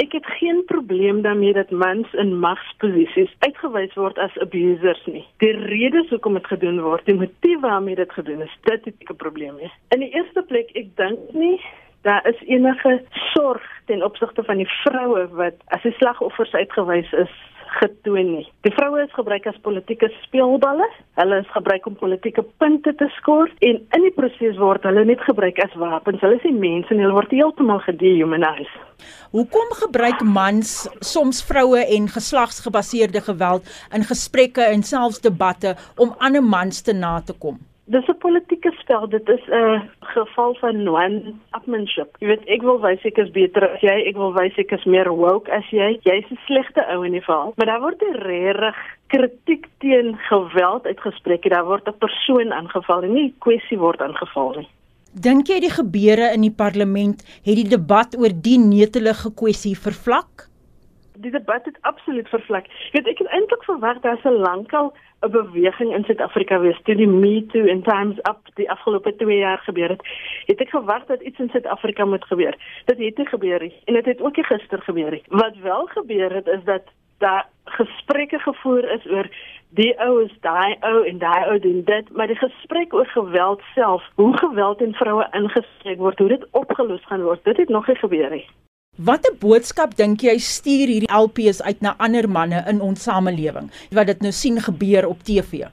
Ek het geen probleem daarmee dat mans in magsposisies uitgewys word as abusers nie. Die redes hoekom dit gedoen word, die motief waarmee dit gedoen is, dit ek 'n probleem mee. In die eerste plek, ek dink nie daar is enige sorg ten opsigte van die vroue wat as die slagoffers uitgewys is getoon nie. Die vroue is gebruik as politieke speelballe. Hulle is gebruik om politieke punte te skoor en in die proses word hulle net gebruik as wapens. Hulle is nie mense nie, hulle word heeltemal gedehumaniseer. Hoekom gebruik mans soms vroue en geslagsgebaseerde geweld in gesprekke en selfs debatte om ander mans te na te kom? Dis 'n politieke spel. Dit is 'n geval van one-upmanship. Jy weet, ek wil wys ek is beter as jy, ek wil wys ek is meer woke as jy. Jy's 'n slegte ou in die geval. Maar daar word regtig kritiek teen geweld uitgespreek. Daar word 'n persoon aangeval en nie 'n kwessie word aangeval nie. Dink jy die gebeure in die parlement het die debat oor die netelige kwessie vervlak? Die debat het absoluut vervlak. Jy weet, ek het eintlik verwag daar's 'n lankal 'n beweging in Suid-Afrika wees toe die Me Too en Times Up die afgelope 2 jaar gebeur het. Het ek gewag dat iets in Suid-Afrika moet gebeur. Dit het nie gebeur nie en dit het ook nie gister gebeur nie. Wat wel gebeur het is dat daar gesprekke gevoer is oor die ou is daai ou en daai ou doen dit, maar die gesprek oor geweld self, hoe geweld teen vroue ingespreek word, hoe dit opgelos gaan word, dit het nog nie gebeur nie. Watter boodskap dink jy stuur hierdie LPs uit na ander manne in ons samelewing wat dit nou sien gebeur op TV?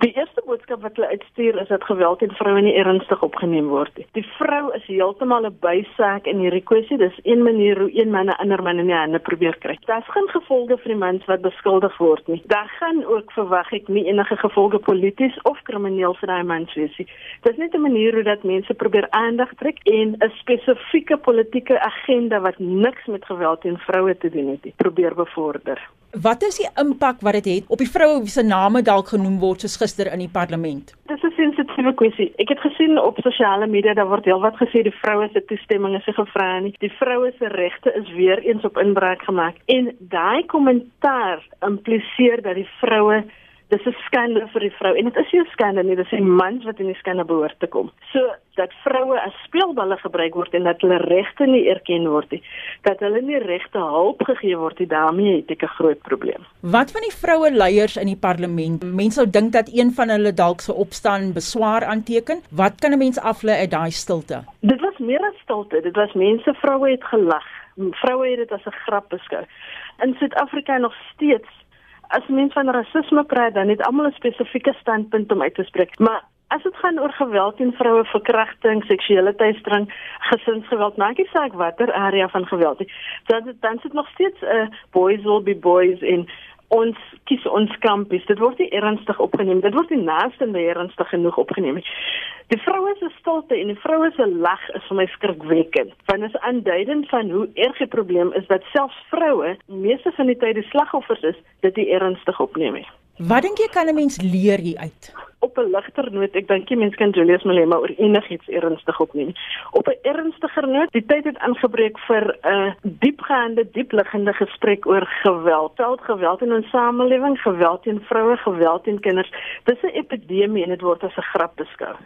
Die eerste boodskap wat hulle uitstuur is dat geweld teen vroue nie ernstig opgeneem word nie. Die vrou is heeltemal 'n bysaak in hierdie kwessie. Dis een manier hoe een man 'n ander man in die hande probeer kry. Daar's geen gevolge vir die mens wat beskuldig word nie. Daar gaan ook verwag ek nie enige gevolge polities of krimineel vir daai mens wees nie. Dis net 'n manier hoe dat mense probeer aandag trek en 'n spesifieke politieke agenda wat niks met geweld teen vroue te doen het probeer bevorder. Wat is die impak wat dit het, het op die vroue se name dalk genoem word soos gister in die parlement? Dis 'n sensitiewe kwessie. Ek het gesien op sosiale media daar word heelwat gesê die vroue se toestemming is gevra nie. Die vroue se regte is weer eens op inbraak gemaak. En daai kommentaar impliseer dat die vroue dis 'n skande vir die vrou en dit is nie 'n skande nie, dis 'n mans wat in die skande behoort te kom. So dat vroue as speelballe gebruik word en dat hulle regte nie erken word nie, dat hulle nie regte hulp gegee word nie, daarmee het ek 'n groot probleem. Wat van die vroue leiers in die parlement? Mense sou dink dat een van hulle dalk sou opstaan en beswaar aanteken. Wat kan 'n mens aflei uit daai stilte? Dit was meer as stilte, dit was mense vroue het gelag. Vroue het dit as 'n grap beskou. In Suid-Afrika nog steeds as mens van rasisme praat, dan het almal 'n spesifieke standpunt om uit te spreek. Maar as dit gaan oor geweld teen vroue, verkrachting, seksuele teistering, gesinsgeweld, maak nie saak watter area van geweld nie. Dan dan sit nog steeds 'n uh, boys will be boys in ons kies ons kampies. Dit word nie ernstig opgeneem. Dit word nie naaste by ernstig genoeg opgeneem nie. Die vroue se stilte en die vroue se lag is vir my skrikwekkend. Want dit is aanduidend van hoe erg die probleem is dat selfs vroue, meeste van die tyd die slagoffers is, dit nie ernstig opneem nie. Wat dink jy kan 'n mens leer hier uit? Op 'n ligter noot, ek dink jy mens kan Julius Malema oor enigiets ernstig opneem. Op 'n ernstiger noot, die tyd het aangebreek vir 'n uh, diepgaande, diepliggende gesprek oor geweld. Veld geweld in ons samelewing, geweld teen vroue, geweld teen kinders. Dis 'n epidemie en dit word as 'n grap beskou.